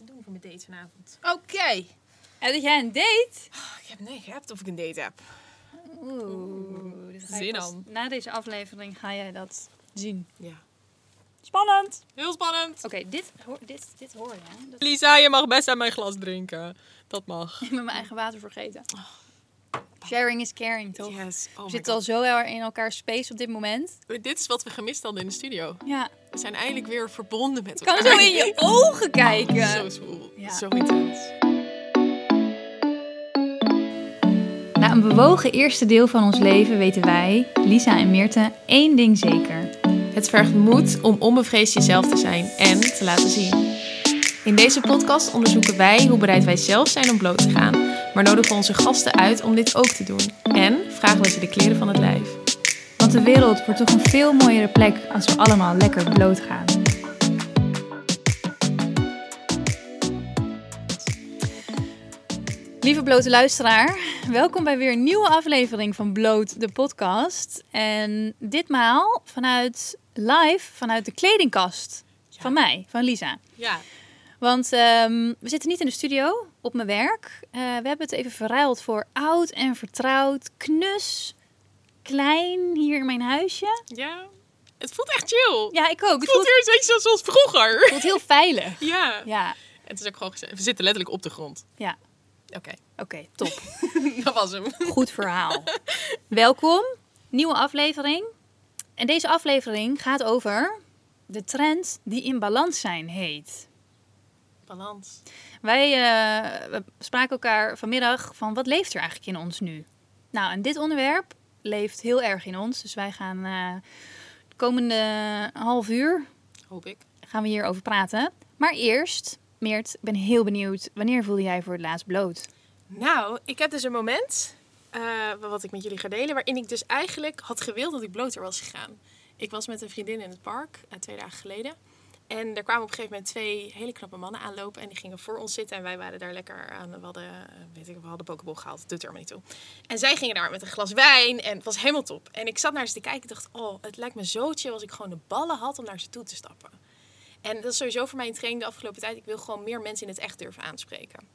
even doen voor mijn date vanavond. Oké. En dat jij een date? Ik heb nee geappt of ik een date heb. Oeh. je Zin aan. Na deze aflevering ga jij dat zien. Ja. Spannend. Heel spannend. Oké, dit, hoor- dit, dit hoor je. Hè? Dat Lisa, je mag best aan mijn glas drinken. Dat mag. ik met mijn eigen water vergeten. Sharing is caring, toch? Yes. Oh We zitten al zo in elkaar space op dit moment. Dit is wat we gemist hadden in de studio. Ja. We zijn eindelijk weer verbonden met Ik elkaar. kan zo in je ogen kijken. Zo swoel. Ja. Zo intens. Na een bewogen eerste deel van ons leven weten wij, Lisa en Meerte, één ding zeker. Het vergt moed om onbevreesd jezelf te zijn en te laten zien. In deze podcast onderzoeken wij hoe bereid wij zelf zijn om bloot te gaan, maar nodigen onze gasten uit om dit ook te doen. En vragen we ze de kleren van het lijf. Want de wereld wordt toch een veel mooiere plek als we allemaal lekker bloot gaan. Lieve blote luisteraar, welkom bij weer een nieuwe aflevering van Bloot, de podcast. En ditmaal vanuit live, vanuit de kledingkast van mij, van Lisa. Ja, Want ehm, we zitten niet in de studio, op mijn werk. Eh, we hebben het even verruild voor oud en vertrouwd, knus, klein hier in mijn huisje. ja. Het voelt echt chill. Ja, ik ook. Het Het voelt weer een beetje zoals vroeger. het voelt heel veilig. Ja. Ja, Het is ook gewoon gezegd. We zitten letterlijk op de grond. ja. Oké, Oké, top. dat was hem. Goed verhaal. Welkom, nieuwe aflevering. En deze aflevering gaat over de trends die in balans zijn heet. Balans. Wij eh, we spraken elkaar vanmiddag van wat leeft er eigenlijk in ons nu? Nou, en dit onderwerp leeft heel erg in ons. Dus wij gaan eh, de komende half uur Hoop ik. gaan we hierover praten. Maar eerst, Meert, ik ben heel benieuwd. Wanneer voelde jij voor het laatst bloot? Nou, ik heb dus een moment, eh, wat ik met jullie ga delen, waarin ik dus eigenlijk had gewild dat ik bloot er was gegaan. Ik was met een vriendin in het park, eh, twee dagen geleden. En er kwamen op een gegeven moment twee hele knappe mannen aanlopen. En die gingen voor ons zitten. En wij waren daar lekker aan. We hadden, eh, weet ik, we hadden pokeball gehaald. Doet er maar niet toe. En zij gingen daar met een glas wijn. En het was helemaal top. En ik zat naar ze te kijken. en dacht, oh, het lijkt me zo chill als ik gewoon de ballen had om naar ze toe te stappen. En dat is sowieso voor mij een training de afgelopen tijd. Ik wil gewoon meer mensen in het echt durven aanspreken.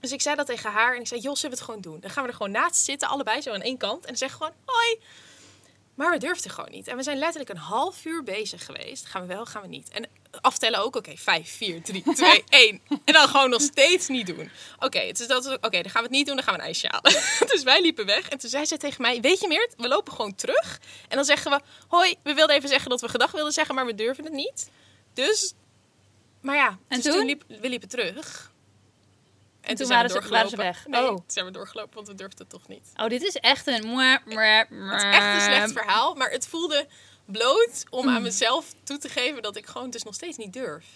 Dus ik zei dat tegen haar en ik zei, Jos, zullen we het gewoon doen? Dan gaan we er gewoon naast zitten, allebei zo aan één kant. En zeg gewoon, hoi. Maar we durfden gewoon niet. En we zijn letterlijk een half uur bezig geweest. Gaan we wel, gaan we niet. En aftellen ook, oké, vijf, vier, drie, twee, één. En dan gewoon nog steeds niet doen. Oké, het is dat, oké, dan gaan we het niet doen, dan gaan we een ijsje halen. dus wij liepen weg. En toen zei ze tegen mij, weet je Meert, we lopen gewoon terug. En dan zeggen we, hoi, we wilden even zeggen dat we gedag wilden zeggen, maar we durven het niet. Dus, maar ja, En dus toen? liep, we liepen terug. En, toen waren we ze- waren ze doorgelopen. weg? Nee, Oh. toen zijn we doorgelopen, want we durfden het toch niet. Oh, dit is echt een... Het is echt een slecht verhaal, maar het voelde bloot om Mm. aan mezelf toe te geven dat ik gewoon dus nog steeds niet durf.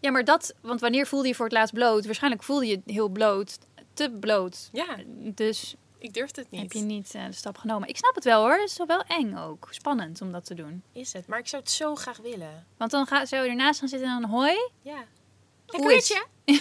Ja, maar dat... Want wanneer voelde je voor het laatst bloot? Waarschijnlijk voelde je heel bloot. Te bloot. Ja, Dus ik durfde het niet. heb je niet eh, de stap genomen. Ik snap het wel hoor. Het is wel eng ook. Spannend om dat te doen. Is het, maar ik zou het zo graag willen. Want dan ga, zou je ernaast gaan zitten en dan hoi. Ja. Je?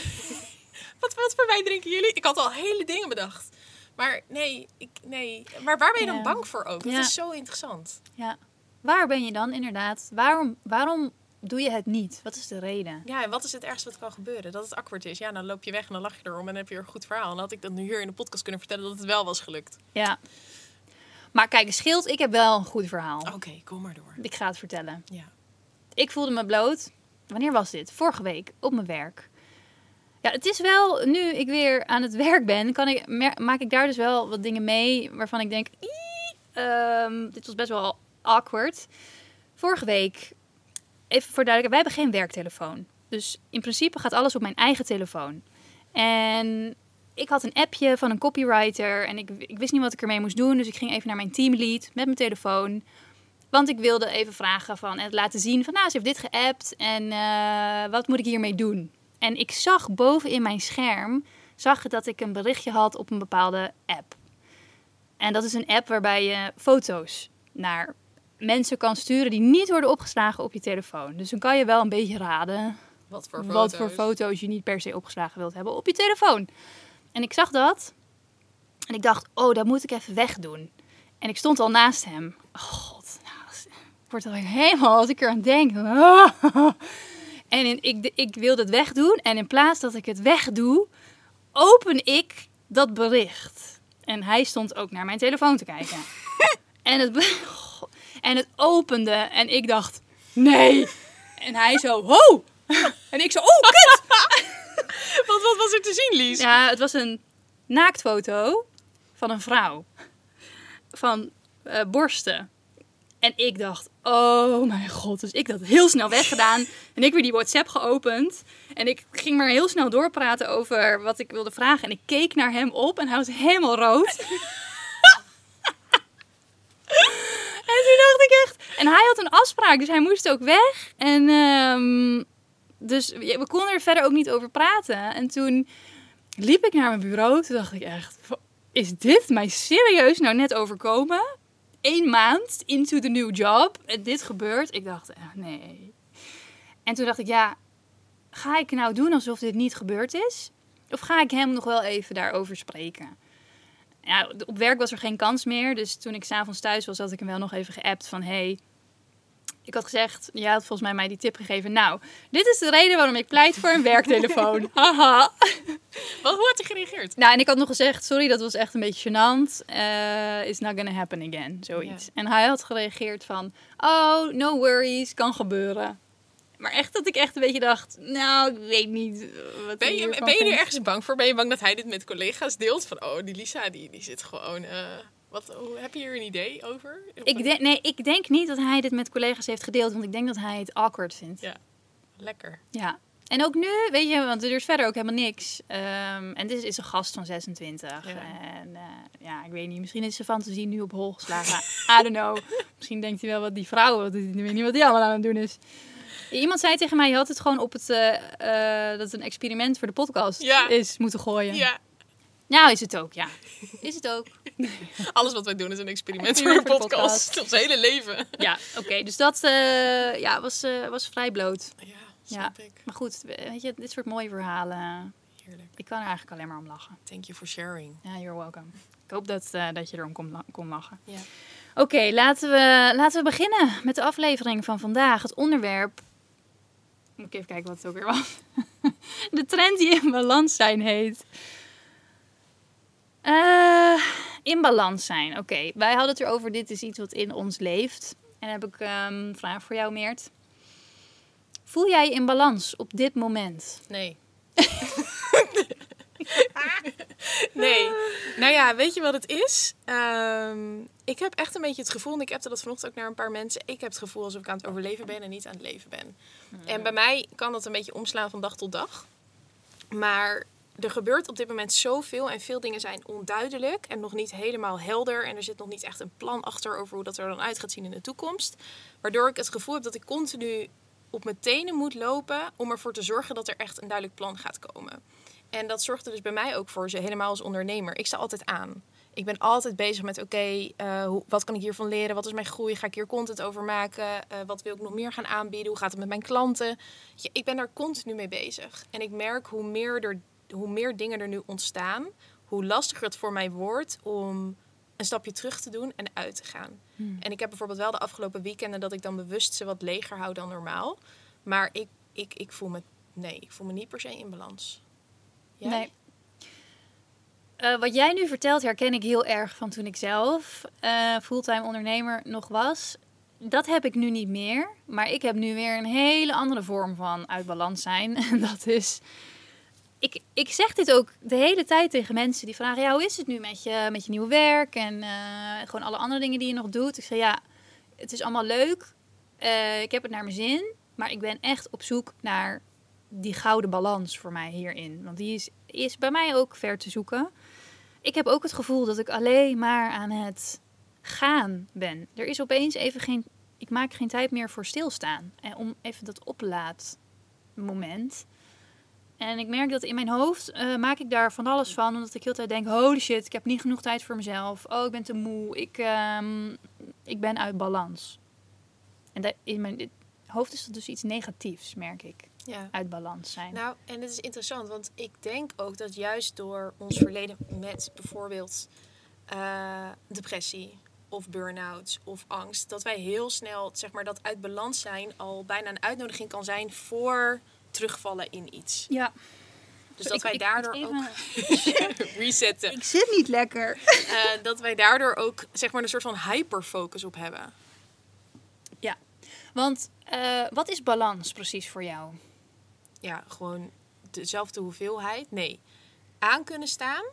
wat, wat voor wijn drinken jullie? Ik had al hele dingen bedacht. Maar nee, ik, nee. Maar waar ben je dan bang voor ook? Dat Ja. is zo interessant. Ja. Waar ben je dan inderdaad? Waarom, waarom doe je het niet? Wat is de reden? Ja, en wat is het ergste wat kan gebeuren? Dat het awkward is. Ja, dan loop je weg en dan lach je erom en dan heb je een goed verhaal. En dan had ik dat nu hier in de podcast kunnen vertellen dat het wel was gelukt. Ja. Maar kijk, schild, ik heb wel een goed verhaal. Oké, kom maar door. Ik ga het vertellen. Ja. Ik voelde me bloot. Wanneer was dit? Vorige week op mijn werk. Ja, het is wel, nu ik weer aan het werk ben, kan ik, maak ik daar dus wel wat dingen mee waarvan ik denk, "Ii, ehm, dit was best wel awkward. Vorige week, even voor duidelijkheid, wij hebben geen werktelefoon. Dus in principe gaat alles op mijn eigen telefoon. En ik had een appje van een copywriter en ik, ik wist niet wat ik ermee moest doen. Dus ik ging even naar mijn teamlead met mijn telefoon. Want ik wilde even vragen van het laten zien van nou, ze heeft dit geappt en eh, wat moet ik hiermee doen? En ik zag boven in mijn scherm zag dat ik een berichtje had op een bepaalde app. En dat is een app waarbij je foto's naar mensen kan sturen die niet worden opgeslagen op je telefoon. Dus dan kan je wel een beetje raden Wat voor foto's? wat voor foto's je niet per se opgeslagen wilt hebben op je telefoon. En ik zag dat en ik dacht, oh, dat moet ik even wegdoen. En ik stond al naast hem. Oh god, nou, dat is- ik word al helemaal als ik er aan denk. En in, ik, ik wilde het wegdoen. En in plaats dat ik het wegdoe, open ik dat bericht. En hij stond ook naar mijn telefoon te kijken. en, het, en het opende. En ik dacht, nee. En hij zo, ho. En ik zo, oh, kut. Wat, wat was er te zien, Lies? Ja, het was een naaktfoto van een vrouw. Van eh, borsten. En ik dacht, oh mijn god. Dus ik dat heel snel weggedaan. En ik weer die WhatsApp geopend. En ik ging maar heel snel doorpraten over wat ik wilde vragen. En ik keek naar hem op en hij was helemaal rood. en toen dacht ik echt... En hij had een afspraak, dus hij moest ook weg. En ehm, dus we konden er verder ook niet over praten. En toen liep ik naar mijn bureau. Toen dacht ik echt, is dit mij serieus nou net overkomen? Eén maand into the new job en dit gebeurt. Ik dacht, eh, nee. En toen dacht ik, ja, ga ik nou doen alsof dit niet gebeurd is? Of ga ik hem nog wel even daarover spreken? Ja, op werk was er geen kans meer. Dus toen ik s'avonds thuis was, had ik hem wel nog even geappt van... Hey, ik had gezegd, jij had volgens mij mij die tip gegeven. Nou, dit is de reden waarom ik pleit voor een werktelefoon. Haha. Wat, hoe had hij gereageerd? Nou, en ik had nog gezegd, sorry, dat was echt een beetje gênant. Eh it's not gonna happen again, zoiets. Ja. En hij had gereageerd van, oh, no worries, kan gebeuren. Maar echt dat ik echt een beetje dacht, nou, ik weet niet wat Ben je, ben je er vindt. ergens bang voor? Ben je bang dat hij dit met collega's deelt? Van, oh, die Lisa, die, die zit gewoon... eh, wat, hoe, heb je hier een idee over? Ik denk, nee, ik denk niet dat hij dit met collega's heeft gedeeld, want ik denk dat hij het awkward vindt. Ja. Lekker. Ja. En ook nu, weet je, want er is verder ook helemaal niks. Ehm, en dit is een gast van 26. Ja. En eh, ja, ik weet niet, misschien is zijn fantasie nu op hol geslagen. I don't know. Misschien denkt hij wel wat die vrouw, wat ik weet niet wat die allemaal aan het doen is. Iemand zei tegen mij, je had het gewoon op het, eh, eh, dat het een experiment voor de podcast Ja. is moeten gooien. Ja, Nou is het ook, ja. Is het ook. alles wat wij doen is een experiment voor voor de podcast. Ons hele leven. Ja, oké. dus dat eh, ja, was, was vrij bloot. Ja, Ja. snap ik. Maar goed, weet je, dit soort mooie verhalen, Heerlijk. ik kan er eigenlijk alleen maar om lachen. Thank you for sharing. Ja, you're welcome. Ik hoop dat, dat je erom kon, kon lachen. Oké, laten, we, laten we beginnen met de aflevering van vandaag. Het onderwerp. Moet ik even kijken wat het ook weer was. De trend die in balans zijn heet. Eh, in balans zijn. Oké, wij hadden het erover. Dit is iets wat in ons leeft. En dan heb ik ehm, een vraag voor jou, Meert. Voel jij je in balans op dit moment? Nee. nee. Nou ja, weet je wat het is? Ehm, ik heb echt een beetje het gevoel, en ik heb dat vanochtend ook naar een paar mensen. Ik heb het gevoel alsof ik aan het overleven ben en niet aan het leven ben. En bij mij kan dat een beetje omslaan van dag tot dag. Maar er gebeurt op dit moment zoveel en veel dingen zijn onduidelijk en nog niet helemaal helder. En er zit nog niet echt een plan achter over hoe dat er dan uit gaat zien in de toekomst. Waardoor ik het gevoel heb dat ik continu op mijn tenen moet lopen om ervoor te zorgen dat er echt een duidelijk plan gaat komen. En dat zorgt er dus bij mij ook voor, ze helemaal als ondernemer. Ik sta altijd aan. Ik ben altijd bezig met, oké, eh, wat kan ik hiervan leren? Wat is mijn groei? Ga ik hier content over maken? Eh, wat wil ik nog meer gaan aanbieden? Hoe gaat het met mijn klanten? Ja, ik ben daar continu mee bezig. En ik merk hoe meer, er, hoe meer dingen er nu ontstaan, hoe lastiger het voor mij wordt om een stapje terug te doen en uit te gaan. En ik heb bijvoorbeeld wel de afgelopen weekenden dat ik dan bewust ze wat leger hou dan normaal. Maar ik, ik, ik voel me, nee, ik voel me niet per se in balans. Nee. Eh, wat jij nu vertelt herken ik heel erg van toen ik zelf eh, fulltime ondernemer nog was. Dat heb ik nu niet meer. Maar ik heb nu weer een hele andere vorm van uit balans zijn. En dat is. Ik, ik zeg dit ook de hele tijd tegen mensen die vragen: ja, hoe is het nu met je, met je nieuwe werk en eh, gewoon alle andere dingen die je nog doet? Ik zeg ja, het is allemaal leuk. Ik heb het naar mijn zin. Maar ik ben echt op zoek naar die gouden balans voor mij hierin. Want die is, is bij mij ook ver te zoeken. Ik heb ook het gevoel dat ik alleen maar aan het gaan ben. Er is opeens even geen. Ik maak geen tijd meer voor stilstaan. En om even dat oplaadmoment. En ik merk dat in mijn hoofd eh, maak ik daar van alles van. Omdat ik heel tijd denk: holy shit, ik heb niet genoeg tijd voor mezelf. Oh, ik ben te moe. Ik, ehm, ik ben uit balans. En dat, in mijn hoofd is dat dus iets negatiefs, merk ik. Ja. Uit balans zijn. Nou, en het is interessant, want ik denk ook dat juist door ons verleden met bijvoorbeeld eh, depressie of burn-outs of angst, dat wij heel snel, zeg maar, dat uit balans zijn al bijna een uitnodiging kan zijn voor terugvallen in iets. Ja. Dus dat Ik- wij ik daardoor ook resetten. Ik zit niet lekker. Eh, dat wij daardoor ook, zeg maar, een soort van hyperfocus op hebben. Ja. Want eh, wat is balans precies voor jou? Ja, gewoon dezelfde hoeveelheid. Nee, aan kunnen staan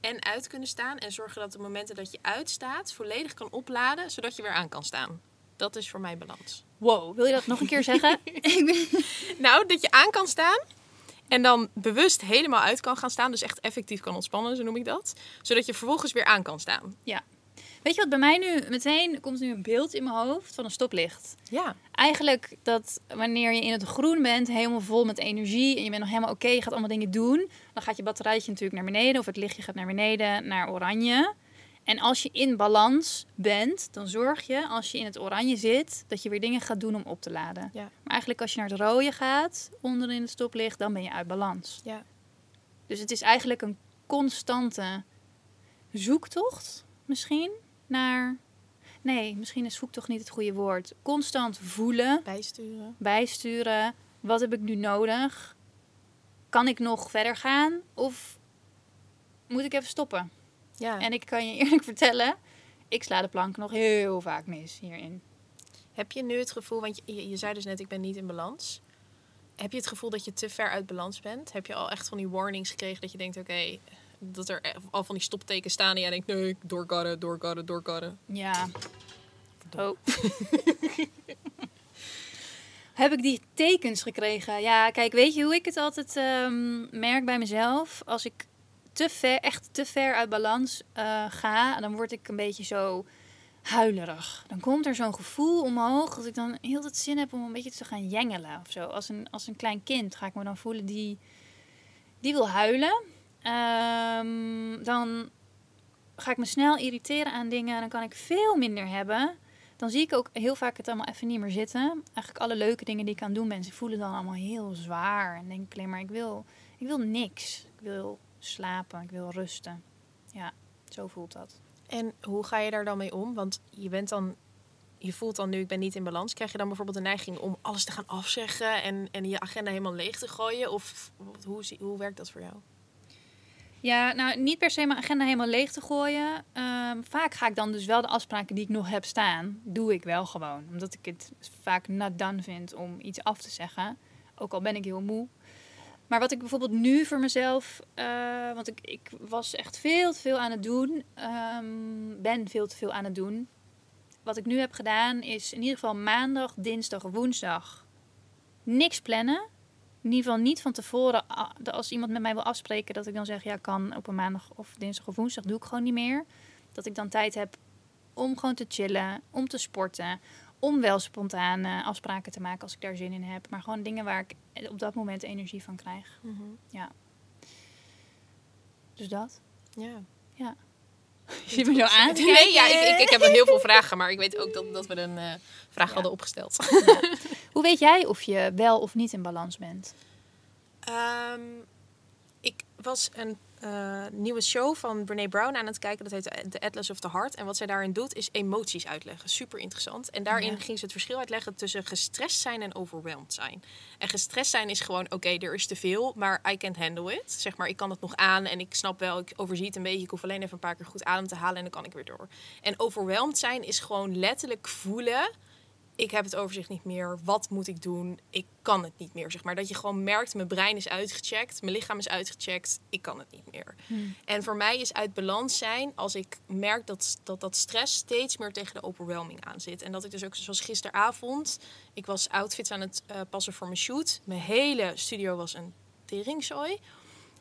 en uit kunnen staan. En zorgen dat de momenten dat je uitstaat volledig kan opladen, zodat je weer aan kan staan. Dat is voor mij balans. Wow, wil je dat nog een keer zeggen? Nou, dat je aan kan staan en dan bewust helemaal uit kan gaan staan. Dus echt effectief kan ontspannen, zo noem ik dat. Zodat je vervolgens weer aan kan staan. Ja. Weet je wat bij mij nu meteen komt nu een beeld in mijn hoofd van een stoplicht. Ja, Eigenlijk dat wanneer je in het groen bent, helemaal vol met energie en je bent nog helemaal oké, je gaat allemaal dingen doen, dan gaat je batterijtje natuurlijk naar beneden of het lichtje gaat naar beneden naar oranje. En als je in balans bent, dan zorg je als je in het oranje zit dat je weer dingen gaat doen om op te laden. Ja. Maar eigenlijk als je naar het rode gaat, onder in het stoplicht, dan ben je uit balans. ja. Dus het is eigenlijk een constante zoektocht, misschien, naar... Nee, misschien is zoektocht niet het goede woord. Constant voelen, bijsturen. bijsturen. Wat heb ik nu nodig? Kan ik nog verder gaan? Of moet ik even stoppen? Ja. En ik kan je eerlijk vertellen, ik sla de plank nog heel vaak mis hierin. Heb je nu het gevoel, want je, je zei dus net, ik ben niet in balans. Heb je het gevoel dat je te ver uit balans bent? Heb je al echt van die warnings gekregen dat je denkt, oké, dat er e- al van die stoptekens staan en jij denkt, nee, doorkarren, doorkarren, doorkarren. Ja. Oh. Heb ik die tekens gekregen? Ja, kijk, weet je hoe ik het altijd ehm, merk bij mezelf? Als ik te ver, echt te ver uit balans eh, ga, dan word ik een beetje zo huilerig. Dan komt er zo'n gevoel omhoog dat ik dan heel het zin heb om een beetje te gaan jengelen of zo. Als een, als een klein kind ga ik me dan voelen die, die wil huilen. Ehm, dan ga ik me snel irriteren aan dingen. Dan kan ik veel minder hebben. Dan zie ik ook heel vaak het allemaal even niet meer zitten. Eigenlijk alle leuke dingen die ik kan doen, mensen voelen dan allemaal heel zwaar. En denk alleen maar, ik wil, ik wil niks. Ik wil slapen, ik wil rusten. Ja, zo voelt dat. En hoe ga je daar dan mee om? Want je bent dan, je voelt dan nu, ik ben niet in balans. Krijg je dan bijvoorbeeld de neiging om alles te gaan afzeggen en, en je agenda helemaal leeg te gooien? Of hoe, hoe werkt dat voor jou? Ja, nou niet per se mijn agenda helemaal leeg te gooien. Ehm, vaak ga ik dan dus wel de afspraken die ik nog heb staan, doe ik wel gewoon. Omdat ik het vaak not done vind om iets af te zeggen. Ook al ben ik heel moe. Maar wat ik bijvoorbeeld nu voor mezelf, eh, want ik, ik was echt veel te veel aan het doen, ehm, ben veel te veel aan het doen. Wat ik nu heb gedaan is in ieder geval maandag, dinsdag, woensdag niks plannen. In ieder geval niet van tevoren, als iemand met mij wil afspreken, dat ik dan zeg, ja, kan op een maandag of dinsdag of woensdag, doe ik gewoon niet meer. Dat ik dan tijd heb om gewoon te chillen, om te sporten, om wel spontane afspraken te maken als ik daar zin in heb. Maar gewoon dingen waar ik op dat moment energie van krijg. Dus dat. Ja. Je ziet me zo aan. Nee, ja, ik, ik, ik heb heel veel vragen, maar ik weet ook dat, dat we een eh, vraag Ja. hadden opgesteld. Hoe weet jij of je wel of niet in balans bent? Ehm, ik was een eh, nieuwe show van Brene Brown aan het kijken. Dat heet The Atlas of the Heart. En wat zij daarin doet, is emoties uitleggen. Super interessant. En daarin Ja. ging ze het verschil uitleggen tussen gestrest zijn en overwhelmed zijn. En gestrest zijn is gewoon, oké, er is te veel, maar I can't handle it. Zeg maar, ik kan het nog aan en ik snap wel, ik overzie het een beetje. Ik hoef alleen even een paar keer goed adem te halen en dan kan ik weer door. En overwhelmed zijn is gewoon letterlijk voelen ik heb het overzicht niet meer. Wat moet ik doen? Ik kan het niet meer. Zeg maar dat je gewoon merkt, mijn brein is uitgecheckt, mijn lichaam is uitgecheckt, ik kan het niet meer. En voor mij is uit balans zijn als ik merk dat, dat dat stress steeds meer tegen de overwhelming aan zit. En dat ik dus ook zoals gisteravond, ik was outfits aan het eh, passen voor mijn shoot. Mijn hele studio was een teringzooi.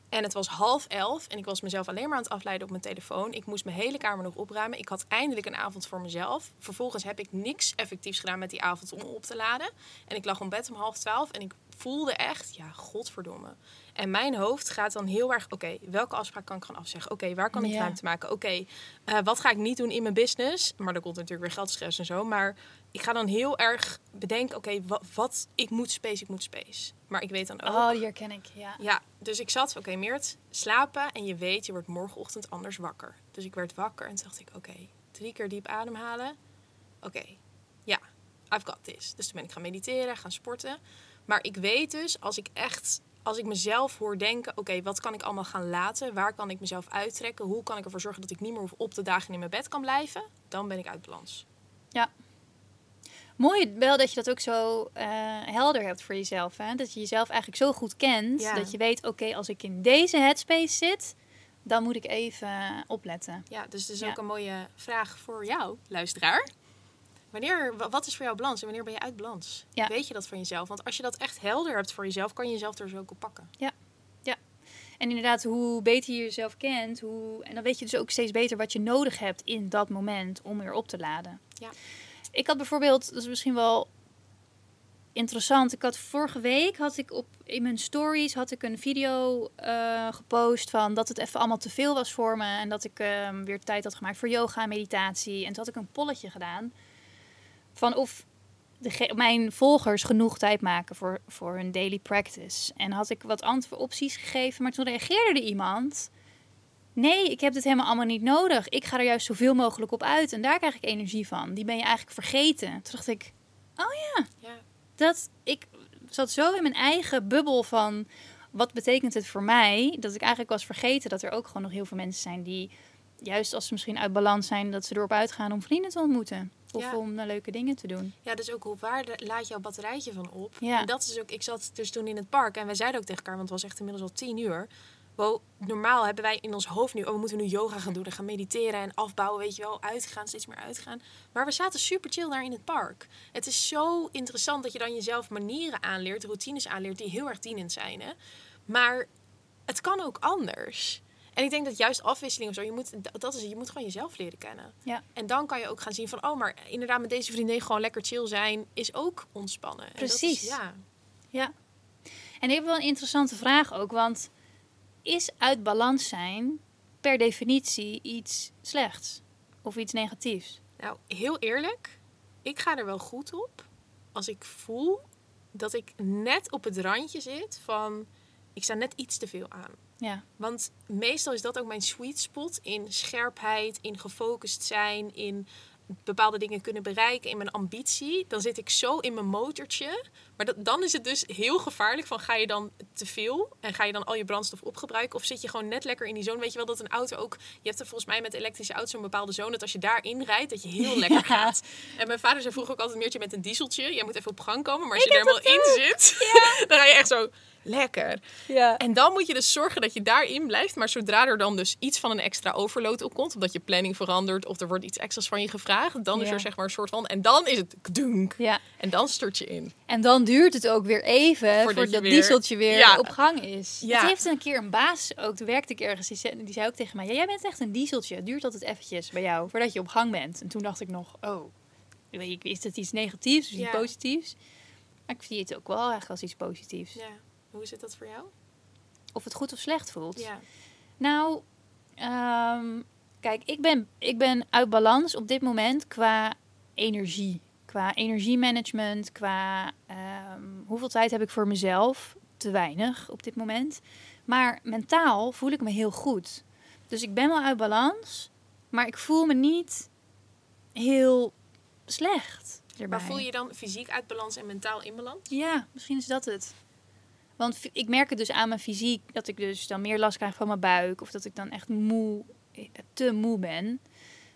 En het was half elf en ik was mezelf alleen maar aan het afleiden op mijn telefoon. Ik moest mijn hele kamer nog opruimen. Ik had eindelijk een avond voor mezelf. Vervolgens heb ik niks effectiefs gedaan met die avond om op te laden. En ik lag op bed om half twaalf en ik voelde echt, ja, godverdomme. En mijn hoofd gaat dan heel erg, oké, welke afspraak kan ik gaan afzeggen? Oké, waar kan ik Ja. ruimte maken? Oké, eh, wat ga ik niet doen in mijn business? Maar dan komt natuurlijk weer geldstress en zo. Maar ik ga dan heel erg bedenken, oké, wat, wat, ik moet space, ik moet space. Maar ik weet dan ook, Oh, die herken ik, ja. ja, dus ik zat, oké Meert, slapen en je weet, je wordt morgenochtend anders wakker. Dus ik werd wakker en toen dacht ik, oké, drie keer diep ademhalen. Oké, ja, I've got this. Dus toen ben ik gaan mediteren, gaan sporten. Maar ik weet dus, als ik echt, als ik mezelf hoor denken... oké, wat kan ik allemaal gaan laten? Waar kan ik mezelf uittrekken? Hoe kan ik ervoor zorgen dat ik niet meer hoef op te dagen en in mijn bed kan blijven? Dan ben ik uit balans. Mooi wel dat je dat ook zo eh, helder hebt voor jezelf. Hè? Dat je jezelf eigenlijk zo goed kent. Ja. Dat je weet, oké, als ik in deze headspace zit, dan moet ik even opletten. Ja, dus het is Ja. ook een mooie vraag voor jou, luisteraar. Wanneer, wa- wat is voor jou balans en wanneer ben je uit balans? Ja. Weet je dat van jezelf? Want als je dat echt helder hebt voor jezelf, kan je jezelf er zo op pakken. En inderdaad, hoe beter je jezelf kent, hoe... en dan weet je dus ook steeds beter wat je nodig hebt in dat moment om weer op te laden. Ja. Ik had bijvoorbeeld, dat is misschien wel interessant. Ik had vorige week had ik op in mijn stories had ik een video eh, gepost van dat het even allemaal te veel was voor me en dat ik ehm, weer tijd had gemaakt voor yoga en meditatie. En toen had ik een polletje gedaan van of de, mijn volgers genoeg tijd maken voor, voor hun daily practice. En had ik wat antwo- opties gegeven, maar toen reageerde er iemand. Nee, ik heb dit helemaal allemaal niet nodig. Ik ga er juist zoveel mogelijk op uit en daar krijg ik energie van. Die ben je eigenlijk vergeten. Toen dacht ik, Ja, dat ik zat zo in mijn eigen bubbel van wat betekent het voor mij dat ik eigenlijk was vergeten dat er ook gewoon nog heel veel mensen zijn die juist als ze misschien uit balans zijn dat ze erop uitgaan om vrienden te ontmoeten of Ja. om eh, leuke dingen te doen. ja dus ook hoe waar laat jouw batterijtje van op? Ja. En dat is ook, ik zat dus toen in het park en wij zeiden ook tegen elkaar, want het was echt inmiddels al tien uur. Wow, normaal hebben wij in ons hoofd nu, oh, we moeten nu yoga gaan doen en gaan mediteren en afbouwen, weet je wel, uitgaan, steeds meer uitgaan. Maar we zaten super chill daar in het park. Het is zo interessant dat je dan jezelf manieren aanleert, routines aanleert die heel erg dienend zijn. Hè? Maar het kan ook anders. En ik denk dat juist afwisseling of zo, je moet, dat is, je moet gewoon jezelf leren kennen. Ja. En dan kan je ook gaan zien van, oh, maar inderdaad met deze vriendin gewoon lekker chill zijn, is ook ontspannen. En dat is- Precies. ja. Ja. En ik heb wel een interessante vraag ook, want is uit balans zijn per definitie iets slechts of iets negatiefs? Nou, heel eerlijk, ik ga er wel goed op als ik voel dat ik net op het randje zit van, ik sta net iets te veel aan. Ja. Want meestal is dat ook mijn sweet spot in scherpheid, in gefocust zijn, in bepaalde dingen kunnen bereiken, in mijn ambitie. Dan zit ik zo in mijn motortje. Maar dat, dan is het dus heel gevaarlijk van ga je dan te veel en ga je dan al je brandstof opgebruiken of zit je gewoon net lekker in die zone. Weet je wel dat een auto ook, je hebt er volgens mij met elektrische auto's een bepaalde zone dat als je daarin rijdt dat je heel lekker Ja. gaat. En mijn vader zei vroeger ook altijd meertje met een dieseltje. Jij moet even op gang komen, maar als je er helemaal in zit, dan ga je echt zo lekker. Ja. En dan moet je dus zorgen dat je daarin blijft. Maar zodra er dan dus iets van een extra overload op komt, omdat je planning verandert of er wordt iets extra's van je gevraagd, dan is er zeg maar een soort van. En dan is het kdunk. ja. En dan stort je in. En dan duurt het ook weer even Voordat dat weer- dieseltje weer Ja. op gang is. Ja. Het heeft een keer een baas ook, toen werkte ik ergens, die zei, die zei ook tegen mij, ja, jij bent echt een dieseltje. Het duurt altijd eventjes bij jou voordat je op gang bent. En toen dacht ik nog, oh, is dat iets negatiefs of iets Ja. positiefs? Maar ik zie het ook wel eigenlijk als iets positiefs. Ja. Hoe is het dat voor jou? Of het goed of slecht voelt. Ja. Nou, ehm, kijk, ik ben, ik ben uit balans op dit moment qua energie. Qua energiemanagement, qua ehm, hoeveel tijd heb ik voor mezelf? Te weinig op dit moment. Maar mentaal voel ik me heel goed. Dus ik ben wel uit balans, maar ik voel me niet heel slecht. Erbij. Maar voel je dan fysiek uit balans en mentaal in balans? Ja, misschien is dat het. Want ik merk het dus aan mijn fysiek dat ik dus dan meer last krijg van mijn buik. Of dat ik dan echt moe, eh, te moe ben.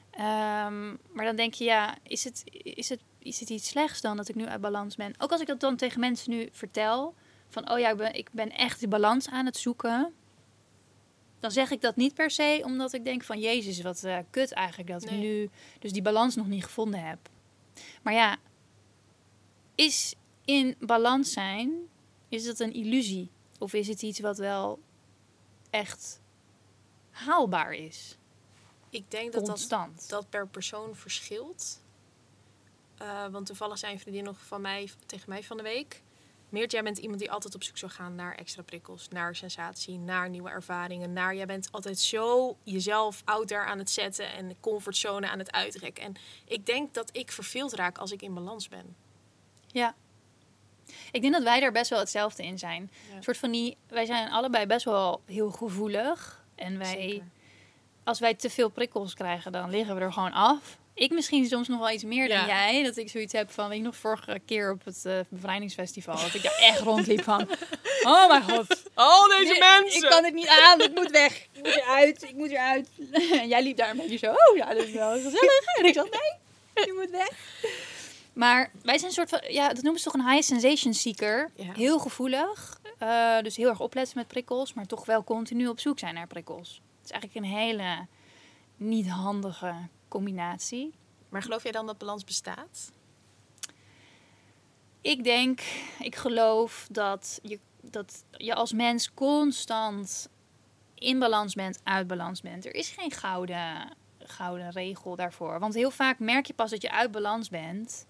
Ehm, maar dan denk je, ja, is het, is, het, is het iets slechts dan dat ik nu uit balans ben? Ook als ik dat dan tegen mensen nu vertel. Van, oh ja, ik ben, ik ben echt die balans aan het zoeken. Dan zeg ik dat niet per se omdat ik denk van, jezus, wat eh, kut eigenlijk dat ik nu dus die balans nog niet gevonden heb. Maar ja, is in balans zijn, is dat een illusie? Of is het iets wat wel echt haalbaar is? Ik denk dat dat, dat per persoon verschilt. Eh, want toevallig zei een vriendin nog van mij, tegen mij van de week. Meert, jij bent iemand die altijd op zoek zou gaan naar extra prikkels, naar sensatie, naar nieuwe ervaringen. Naar, jij bent altijd zo jezelf out there aan het zetten en de comfortzone aan het uitrekken. En ik denk dat ik verveeld raak als ik in balans ben. Ja. Ik denk dat wij daar best wel hetzelfde in zijn. Ja. Een soort van die, wij zijn allebei best wel heel gevoelig. En wij Zeker. als wij te veel prikkels krijgen, dan liggen we er gewoon af. Ik misschien soms nog wel iets meer dan Ja. jij. Dat ik zoiets heb van, weet je nog, vorige keer op het eh, bevrijdingsfestival. Dat ik daar echt rondliep van, oh mijn god. Al deze Dit- mensen! Ik kan het niet aan, het moet weg. Ik moet eruit, ik moet eruit. En jij liep daar een beetje zo, oh ja, dat is wel gezellig. En ik zat, nee, je moet weg. Maar wij zijn een soort van, ja, dat noemen ze toch een high sensation seeker. Ja. Heel gevoelig. Eh, dus heel erg opletten met prikkels, maar toch wel continu op zoek zijn naar prikkels. Het is eigenlijk een hele niet handige combinatie. Maar geloof jij dan dat balans bestaat? Ik denk, ik geloof dat je, dat je als mens constant in balans bent, uit balans bent. Er is geen gouden, gouden regel daarvoor. Want heel vaak merk je pas dat je uit balans bent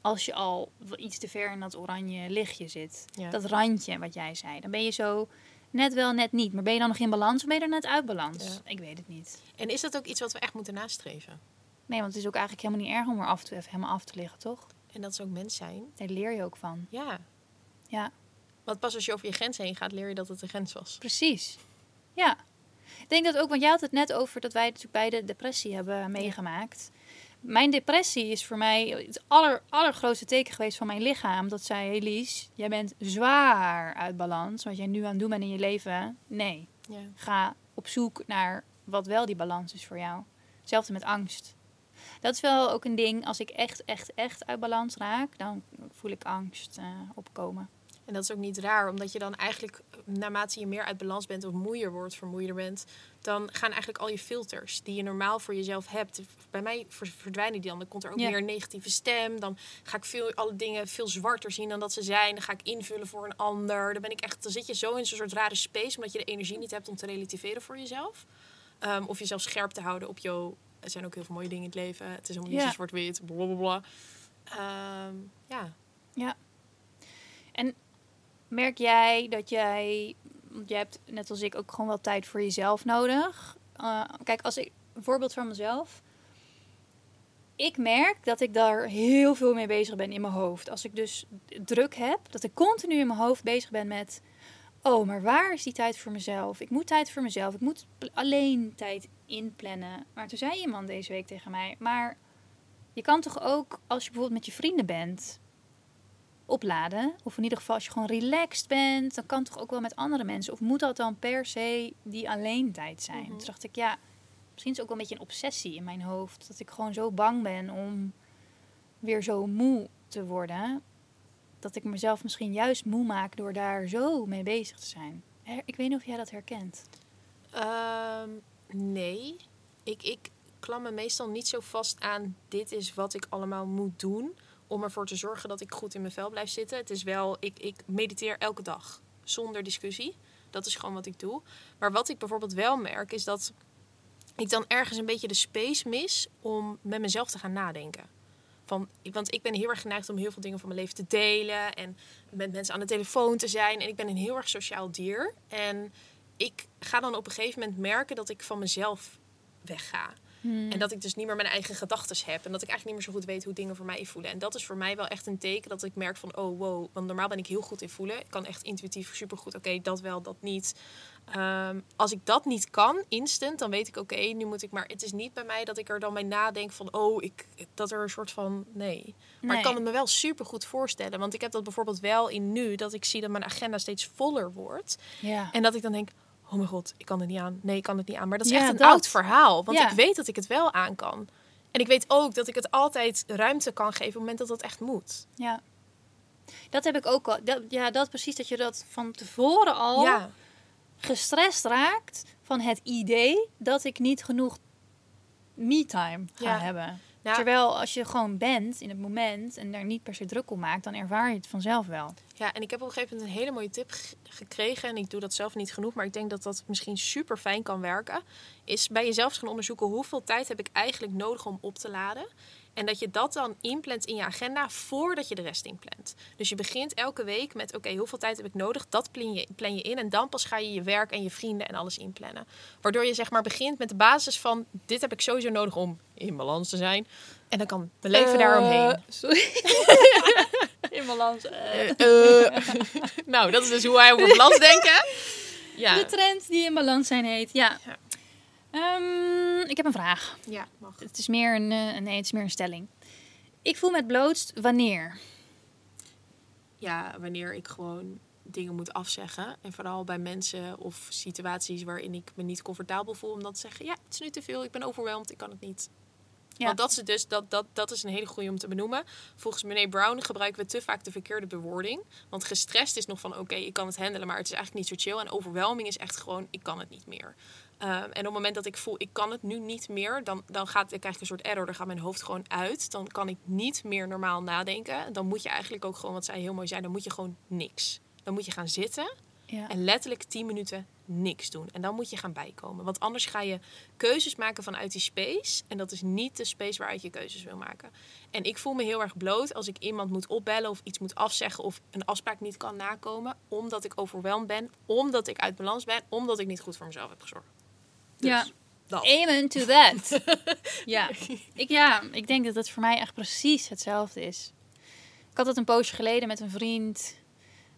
als je al iets te ver in dat oranje lichtje zit. Ja. Dat randje wat jij zei. Dan ben je zo net wel, net niet. Maar ben je dan nog in balans of ben je er net uit balans? Ja. Ik weet het niet. En is dat ook iets wat we echt moeten nastreven? Nee, want het is ook eigenlijk helemaal niet erg om er af toe even helemaal af te liggen, toch? En dat is ook mens zijn? Daar leer je ook van. Ja. Ja. Want pas als je over je grens heen gaat, leer je dat het een grens was. Precies. Ja. Ik denk dat ook, want jij had het net over dat wij natuurlijk beide depressie hebben meegemaakt. Mijn depressie is voor mij het aller, allergrootste teken geweest van mijn lichaam. Dat zei, Elise, jij bent zwaar uit balans. Wat jij nu aan het doen bent in je leven. Nee, Ja. ga op zoek naar wat wel die balans is voor jou. Hetzelfde met angst. Dat is wel ook een ding. Als ik echt, echt, echt uit balans raak, dan voel ik angst eh, opkomen. En dat is ook niet raar, omdat je dan eigenlijk, naarmate je meer uit balans bent of moeier wordt, vermoeider bent, dan gaan eigenlijk al je filters die je normaal voor jezelf hebt, bij mij ver- verdwijnen die dan. Dan komt er ook Ja. meer een negatieve stem. Dan ga ik veel, alle dingen veel zwarter zien dan dat ze zijn. Dan ga ik invullen voor een ander. Dan ben ik echt, dan zit je zo in zo'n soort rare space, omdat je de energie niet hebt om te relativeren voor jezelf. Ehm, of jezelf scherp te houden op jouw. Er zijn ook heel veel mooie dingen in het leven. Het is helemaal niet Ja. zo zwart-wit. Blablabla. Ehm, ja. Merk jij dat jij, want jij hebt net als ik ook gewoon wel tijd voor jezelf nodig. Eh, kijk, als ik een voorbeeld van mezelf. Ik merk dat ik daar heel veel mee bezig ben in mijn hoofd. Als ik dus druk heb, dat ik continu in mijn hoofd bezig ben met. Oh, maar waar is die tijd voor mezelf? Ik moet tijd voor mezelf. Ik moet alleen tijd inplannen. Maar toen zei iemand deze week tegen mij: Maar je kan toch ook, als je bijvoorbeeld met je vrienden bent, opladen. Of in ieder geval als je gewoon relaxed bent, dan kan toch ook wel met andere mensen. Of moet dat dan per se die alleen tijd zijn? Mhm. Toen dacht ik, ja, misschien is het ook wel een beetje een obsessie in mijn hoofd. Dat ik gewoon zo bang ben om weer zo moe te worden. Dat ik mezelf misschien juist moe maak door daar zo mee bezig te zijn. Ik weet niet of jij dat herkent. Ehm, nee. Ik, ik klam me meestal niet zo vast aan dit is wat ik allemaal moet doen om ervoor te zorgen dat ik goed in mijn vel blijf zitten. Het is wel, ik, ik mediteer elke dag zonder discussie. Dat is gewoon wat ik doe. Maar wat ik bijvoorbeeld wel merk is dat ik dan ergens een beetje de space mis om met mezelf te gaan nadenken. Van, want ik ben heel erg geneigd om heel veel dingen van mijn leven te delen en met mensen aan de telefoon te zijn. En ik ben een heel erg sociaal dier. En ik ga dan op een gegeven moment merken dat ik van mezelf wegga. En dat ik dus niet meer mijn eigen gedachten heb. En dat ik eigenlijk niet meer zo goed weet hoe dingen voor mij voelen. En dat is voor mij wel echt een teken dat ik merk van... oh, wow, want normaal ben ik heel goed in voelen. Ik kan echt intuïtief supergoed, oké, dat wel, dat niet. Ehm, als ik dat niet kan, instant, dan weet ik... oké, nu moet ik maar... Het is niet bij mij dat ik er dan bij nadenk van... oh, ik, dat er een soort van... nee. Maar Nee. ik kan het me wel supergoed voorstellen. Want ik heb dat bijvoorbeeld wel in nu... dat ik zie dat mijn agenda steeds voller wordt. Ja. En dat ik dan denk, oh mijn god, ik kan het niet aan. Nee, ik kan het niet aan. Maar dat is Ja, echt een dat. oud verhaal. Want Ja. ik weet dat ik het wel aan kan. En ik weet ook dat ik het altijd ruimte kan geven op het moment dat dat echt moet. ja. Dat heb ik ook al. Dat, ja, dat precies. Dat je dat van tevoren al Ja, gestrest raakt van het idee dat ik niet genoeg me-time ga Ja. hebben. Terwijl als je gewoon bent in het moment en daar niet per se druk om maakt, dan ervaar je het vanzelf wel. ja, en ik heb op een gegeven moment een hele mooie tip ge- gekregen. En ik doe dat zelf niet genoeg, maar ik denk dat dat misschien super fijn kan werken. Is bij jezelf gaan onderzoeken hoeveel tijd heb ik eigenlijk nodig om op te laden. En dat je dat dan inplant in je agenda voordat je de rest inplant. Dus je begint elke week met: oké, hoeveel tijd heb ik nodig? Dat plan je, plan je in. En dan pas ga je je werk en je vrienden en alles inplannen. Waardoor je zeg maar begint met de basis van: dit heb ik sowieso nodig om in balans te zijn. En dan kan mijn leven daaromheen. Sorry. in balans. Eh, eh. nou, dat is dus hoe wij over balans denken. Ja. De trend die in balans zijn heet. Ja. Ja. Ehm, ik heb een vraag. Ja, mag. Het is meer een, eh, nee, het is meer een stelling. Ik voel me het blootst wanneer? Ja, wanneer ik gewoon dingen moet afzeggen. En vooral bij mensen of situaties waarin ik me niet comfortabel voel om dan te zeggen: Ja, het is nu te veel, ik ben overweldigd, ik kan het niet. Ja. Want dat is, dus, dat, dat, dat is een hele goede om te benoemen. Volgens meneer Brown gebruiken we te vaak de verkeerde bewoording. Want gestrest is nog van oké, ik kan het handelen, maar het is eigenlijk niet zo chill. En overwhelming is echt gewoon, ik kan het niet meer. Um, en op het moment dat ik voel, ik kan het nu niet meer, dan, dan, gaat, dan krijg ik een soort error. Dan gaat mijn hoofd gewoon uit. Dan kan ik niet meer normaal nadenken. Dan moet je eigenlijk ook gewoon, wat zij heel mooi zei, dan moet je gewoon niks. Dan moet je gaan zitten Ja. en letterlijk 10 minuten niks doen. En dan moet je gaan bijkomen. Want anders ga je keuzes maken vanuit die space. En dat is niet de space waaruit je keuzes wil maken. En ik voel me heel erg bloot als ik iemand moet opbellen of iets moet afzeggen of een afspraak niet kan nakomen. Omdat ik overweldigd ben, omdat ik uit balans ben, omdat ik niet goed voor mezelf heb gezorgd. Dus, Ja. dat. Amen to that. ja. Ik, ja, ik denk dat het voor mij echt precies hetzelfde is. Ik had het een poosje geleden met een vriend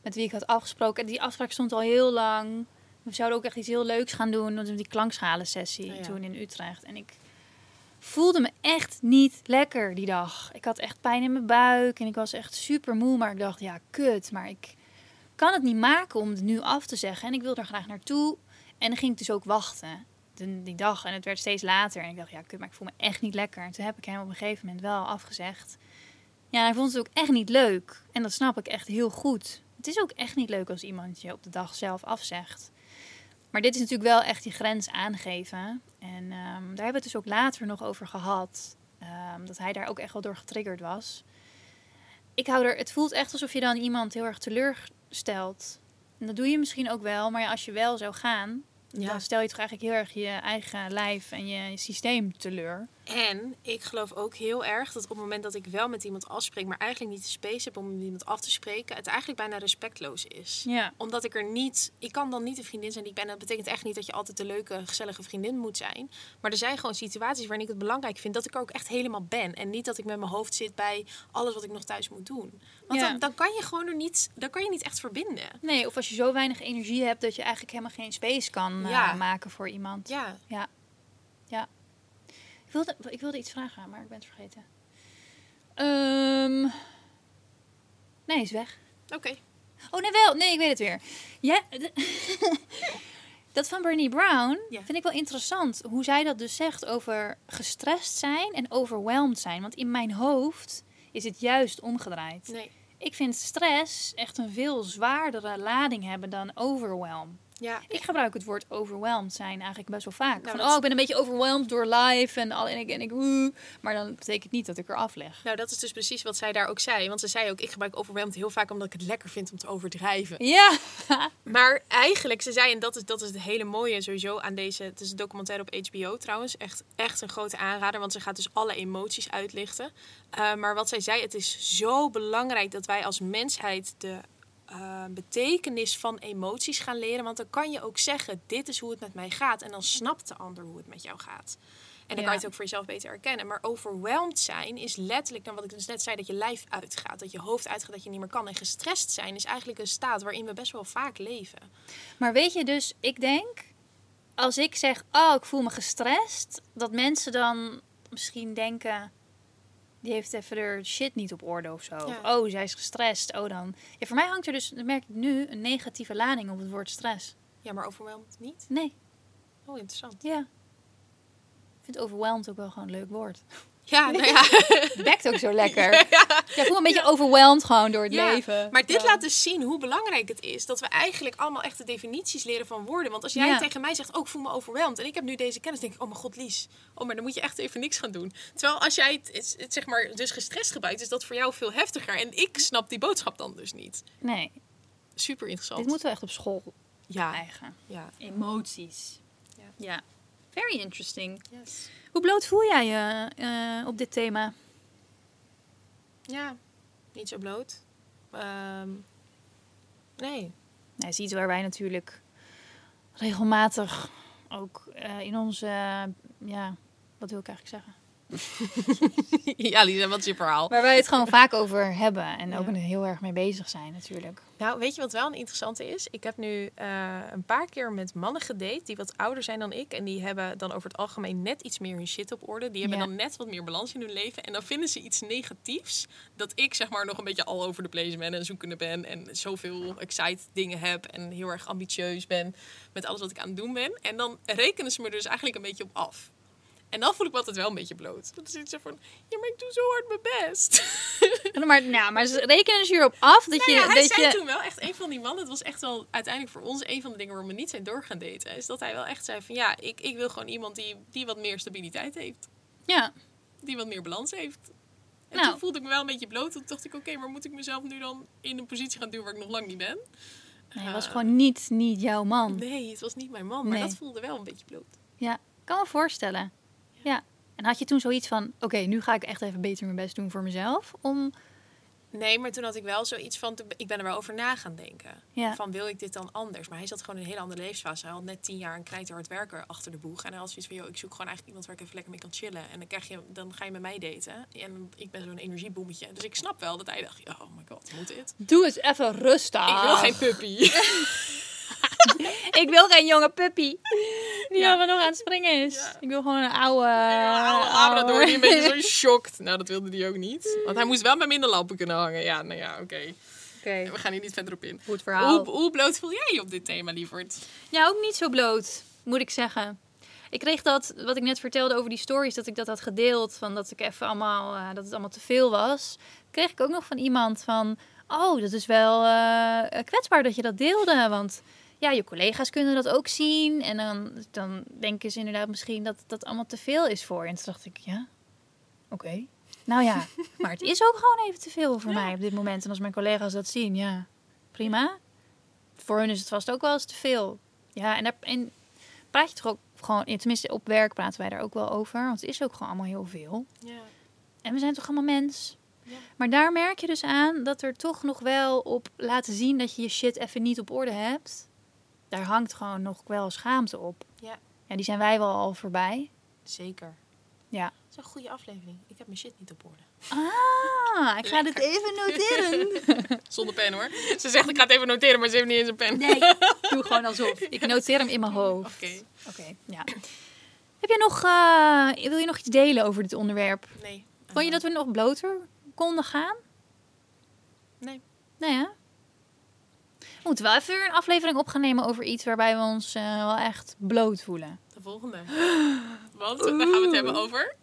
met wie ik had afgesproken. En die afspraak stond al heel lang. We zouden ook echt iets heel leuks gaan doen. Dat die klankschalen-sessie Oh ja. toen in Utrecht. En ik voelde me echt niet lekker die dag. Ik had echt pijn in mijn buik en ik was echt super moe. Maar ik dacht, ja, kut. Maar ik kan het niet maken om het nu af te zeggen. En ik wil er graag naartoe. En dan ging ik dus ook wachten die dag. En het werd steeds later. En ik dacht, ja, kut, maar ik voel me echt niet lekker. En toen heb ik hem op een gegeven moment wel afgezegd. Ja, hij vond het ook echt niet leuk. En dat snap ik echt heel goed. Het is ook echt niet leuk als iemand je op de dag zelf afzegt. Maar dit is natuurlijk wel echt die grens aangeven. En ehm, daar hebben we het dus ook later nog over gehad. ehm, dat hij daar ook echt wel door getriggerd was. Ik hou er, het voelt echt alsof je dan iemand heel erg teleurstelt. En dat doe je misschien ook wel. Maar ja, als je wel zou gaan, Ja. dan stel je toch eigenlijk heel erg je eigen lijf en je systeem teleur. En ik geloof ook heel erg dat op het moment dat ik wel met iemand afspreek, maar eigenlijk niet de space heb om met iemand af te spreken, het eigenlijk bijna respectloos is. Ja. Omdat ik er niet, ik kan dan niet de vriendin zijn die ik ben. Dat betekent echt niet dat je altijd de leuke, gezellige vriendin moet zijn. Maar er zijn gewoon situaties waarin ik het belangrijk vind dat ik er ook echt helemaal ben. En niet dat ik met mijn hoofd zit bij alles wat ik nog thuis moet doen. Want Ja. dan, dan kan je gewoon er niet, dan kan je niet echt verbinden. Nee, of als je zo weinig energie hebt dat je eigenlijk helemaal geen space kan eh, Ja. maken voor iemand. Ja, Ik, wilde, ik wilde iets vragen, maar ik ben het vergeten. Ehm nee, is weg. oké. Oh, nee, wel. Nee, ik weet het weer. Ja, dat van Bernie Brown Ja. vind ik wel interessant. Hoe zij dat dus zegt over gestrest zijn en overwhelmed zijn. Want in mijn hoofd is het juist omgedraaid. Nee. Ik vind stress echt een veel zwaardere lading hebben dan overwhelm. Ja, Ik gebruik het woord overwhelmed zijn eigenlijk best wel vaak. Nou, van, oh, ik ben een beetje overwhelmed door life en, al, en ik, en ik woe. Maar dan betekent niet dat ik er afleg. nou dat is dus precies wat zij daar ook zei. Want ze zei ook, ik gebruik overwhelmed heel vaak omdat ik het lekker vind om te overdrijven. Ja. Maar eigenlijk, ze zei, en dat is, dat is het hele mooie sowieso aan deze... Het is een documentaire op HBO trouwens. Echt, echt een grote aanrader, want ze gaat dus alle emoties uitlichten. Uh, maar wat zij zei, het is zo belangrijk dat wij als mensheid de uh, betekenis van emoties gaan leren. Want dan kan je ook zeggen, dit is hoe het met mij gaat. En dan snapt de ander hoe het met jou gaat. En dan Ja. kan je het ook voor jezelf beter herkennen. Maar overwhelmed zijn is letterlijk, dan wat ik dus net zei, dat je lijf uitgaat. Dat je hoofd uitgaat, dat je niet meer kan. En gestrest zijn is eigenlijk een staat waarin we best wel vaak leven. Maar weet je dus, ik denk, als ik zeg, oh, ik voel me gestrest, dat mensen dan misschien denken, die heeft even er shit niet op orde of zo. Ja. Oh, zij is gestrest. Oh, dan. Ja, voor mij hangt er dus, dat merk ik nu, een negatieve lading op het woord stress. Ja, maar overwhelmed niet? Nee, Oh, interessant. ja. Ik vind overwhelmed ook wel gewoon een leuk woord. Ja, nou ja. Het bekt ook zo lekker. Ja, ik voel een beetje overwhelmed gewoon door het Ja, leven. Maar dit Ja. laat dus zien hoe belangrijk het is dat we eigenlijk allemaal echt de definities leren van woorden. Want als jij Ja. tegen mij zegt, oh, ik voel me overweldigd en ik heb nu deze kennis, denk ik, oh mijn god, Lies. Oh, maar dan moet je echt even niks gaan doen. Terwijl als jij het, het, het, zeg maar dus gestrest gebruikt, is dat voor jou veel heftiger. En ik snap die boodschap dan dus niet. Nee, Super interessant. dit moeten we echt op school Ja, krijgen. ja. Emoties. Ja. Very interesting. Yes. Hoe bloot voel jij je eh, op dit thema? Ja, niet zo bloot. Ehm, nee. Nou, is iets waar wij natuurlijk regelmatig ook eh, in onze, ja, wat wil ik eigenlijk zeggen? ja, Lisa, wat is je verhaal? Waar wij het gewoon vaak over hebben. En ook Ja. heel erg mee bezig zijn natuurlijk. Nou, weet je wat wel een interessante is? Ik heb nu eh, een paar keer met mannen gedate die wat ouder zijn dan ik. En die hebben dan over het algemeen net iets meer hun shit op orde. Die hebben Ja. dan net wat meer balans in hun leven. En dan vinden ze iets negatiefs. Dat ik zeg maar nog een beetje all over the place ben en zoekende ben. En zoveel excited dingen heb. En heel erg ambitieus ben met alles wat ik aan het doen ben. En dan rekenen ze me dus eigenlijk een beetje op af. En dan voel ik me altijd wel een beetje bloot. Dat is iets van, ja, maar ik doe zo hard mijn best. Maar, nou, maar ze rekenen dus hierop af dat je... Nou ja, hij dat zei je toen wel echt een van die mannen. Het was echt wel uiteindelijk voor ons een van de dingen waar we niet zijn door gaan daten. Is dat hij wel echt zei van ja, ik, ik wil gewoon iemand die, die wat meer stabiliteit heeft. ja, Die wat meer balans heeft. En Nou. toen voelde ik me wel een beetje bloot. Toen dacht ik, oké, maar moet ik mezelf nu dan in een positie gaan doen waar ik nog lang niet ben? nee, het was Eh, gewoon niet, niet jouw man. Nee, het was niet mijn man. Maar Nee. dat voelde wel een beetje bloot. Ja, kan me voorstellen. Ja. En had je toen zoiets van, oké, nu ga ik echt even beter mijn best doen voor mezelf. Om, Nee, maar toen had ik wel zoiets van, ik ben er wel over na gaan denken. ja, Van wil ik dit dan anders? Maar hij zat gewoon in een hele andere levensfase. Hij had net tien jaar een knijterhard werker achter de boeg. En hij had zoiets van, joh, ik zoek gewoon eigenlijk iemand waar ik even lekker mee kan chillen. En dan, krijg je, dan ga je met mij daten. En ik ben zo'n energieboemetje. Dus ik snap wel dat hij dacht, oh my god, moet dit? doe eens even rustig. Ik wil geen puppy. ik wil geen jonge puppy. Die Ja. allemaal nog aan het springen is. Ja. Ik wil gewoon een oude... Ja, oude Labrador die een beetje zo shocked. Nou, dat wilde hij ook niet. Want hij moest wel met minder lampen kunnen hangen. Ja, nou ja, oké. Oké, We gaan hier niet verder op in. goed verhaal. Hoe, hoe bloot voel jij je op dit thema, lieverd? Ja, ook niet zo bloot, moet ik zeggen. Ik kreeg dat, wat ik net vertelde over die stories, dat ik dat had gedeeld, van dat ik even allemaal, eh, dat het allemaal te veel was. Kreeg ik ook nog van iemand van, oh, dat is wel eh, kwetsbaar dat je dat deelde, want ja, je collega's kunnen dat ook zien. En dan, dan denken ze inderdaad misschien dat dat allemaal te veel is voor. En toen dacht ik, ja, oké. Nou ja, maar het is ook gewoon even te veel voor Ja. mij op dit moment. En als mijn collega's dat zien, ja, prima. Voor hun is het vast ook wel eens te veel. Ja, en daar en praat je toch ook gewoon, tenminste op werk praten wij daar ook wel over. Want het is ook gewoon allemaal heel veel. Ja. En we zijn toch allemaal mens. Ja. Maar daar merk je dus aan dat er toch nog wel op laten zien dat je je shit even niet op orde hebt. Daar hangt gewoon nog wel schaamte op. Ja. Ja, die zijn wij wel al voorbij. Zeker. Ja. Dat is een goede aflevering. Ik heb mijn shit niet op orde. Ah, ik ga dit even noteren. Zonder pen hoor. Ze zegt ik ga het even noteren, maar ze heeft niet eens een pen. Nee, doe gewoon alsof. Ik noteer hem in mijn hoofd. Oké. Oké, ja. Heb je nog, eh, wil je nog iets delen over dit onderwerp? Nee. Vond je dat we nog bloter konden gaan? Nee. Nee, hè? We moeten wel even weer een aflevering op gaan nemen over iets waarbij we ons eh, wel echt bloot voelen. De volgende. Want dan gaan we het hebben over...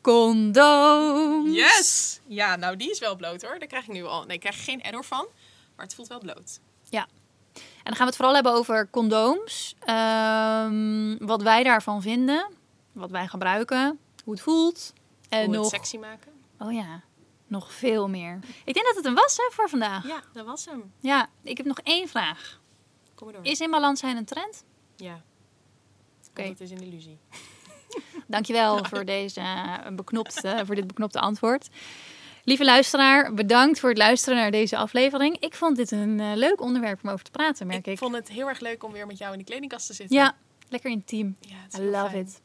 Condoom. Yes! Ja, nou die is wel bloot hoor. Daar krijg ik nu al... Nee, ik krijg geen error van. Maar het voelt wel bloot. En dan gaan we het vooral hebben over condooms. Ehm, wat wij daarvan vinden. Wat wij gebruiken. Hoe het voelt. En Hoe nog... het sexy maken. Oh ja, nog veel meer. Ik denk dat het een was hè, voor vandaag. Ja, dat was hem. Ja, ik heb nog één vraag. Kom maar door. Is in balans zijn een trend? Ja. Oké. Want het is een illusie. Dankjewel voor, deze, eh, beknopte, voor dit beknopte antwoord. Lieve luisteraar, bedankt voor het luisteren naar deze aflevering. Ik vond dit een eh, leuk onderwerp om over te praten, merk ik. Ik vond het heel erg leuk om weer met jou in de kledingkast te zitten. Ja, lekker intiem. ja I love fijn. it.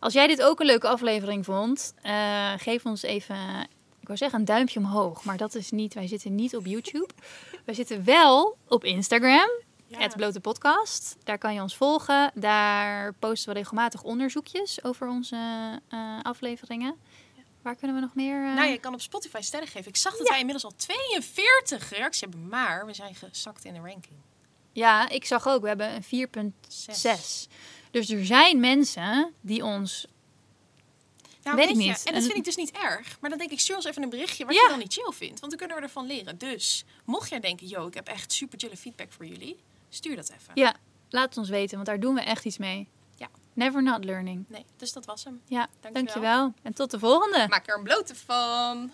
Als jij dit ook een leuke aflevering vond, eh, geef ons even, ik wou zeggen een duimpje omhoog, maar dat is niet, wij zitten niet op YouTube. wij zitten wel op Instagram, Ja. het blote podcast. Daar kan je ons volgen. Daar posten we regelmatig onderzoekjes over onze eh, afleveringen. Waar kunnen we nog meer? eh, Nou, je kan op Spotify sterren geven. Ik zag dat wij inmiddels al 42 reacties hebben, maar we zijn gezakt in de ranking. Ja, ik zag ook, we hebben een 4,6. Dus er zijn mensen die ons Weet ik niet. En dat vind ik dus niet erg. Maar dan denk ik, stuur ons even een berichtje wat Ja. je dan niet chill vindt. Want dan kunnen we ervan leren. Dus, mocht jij denken, yo, ik heb echt super chille feedback voor jullie. Stuur dat even. Ja, laat het ons weten, want daar doen we echt iets mee. Ja. Never not learning. Nee, dus dat was hem. Ja, Dankjewel. dankjewel. En tot de volgende. Maak er een blote van.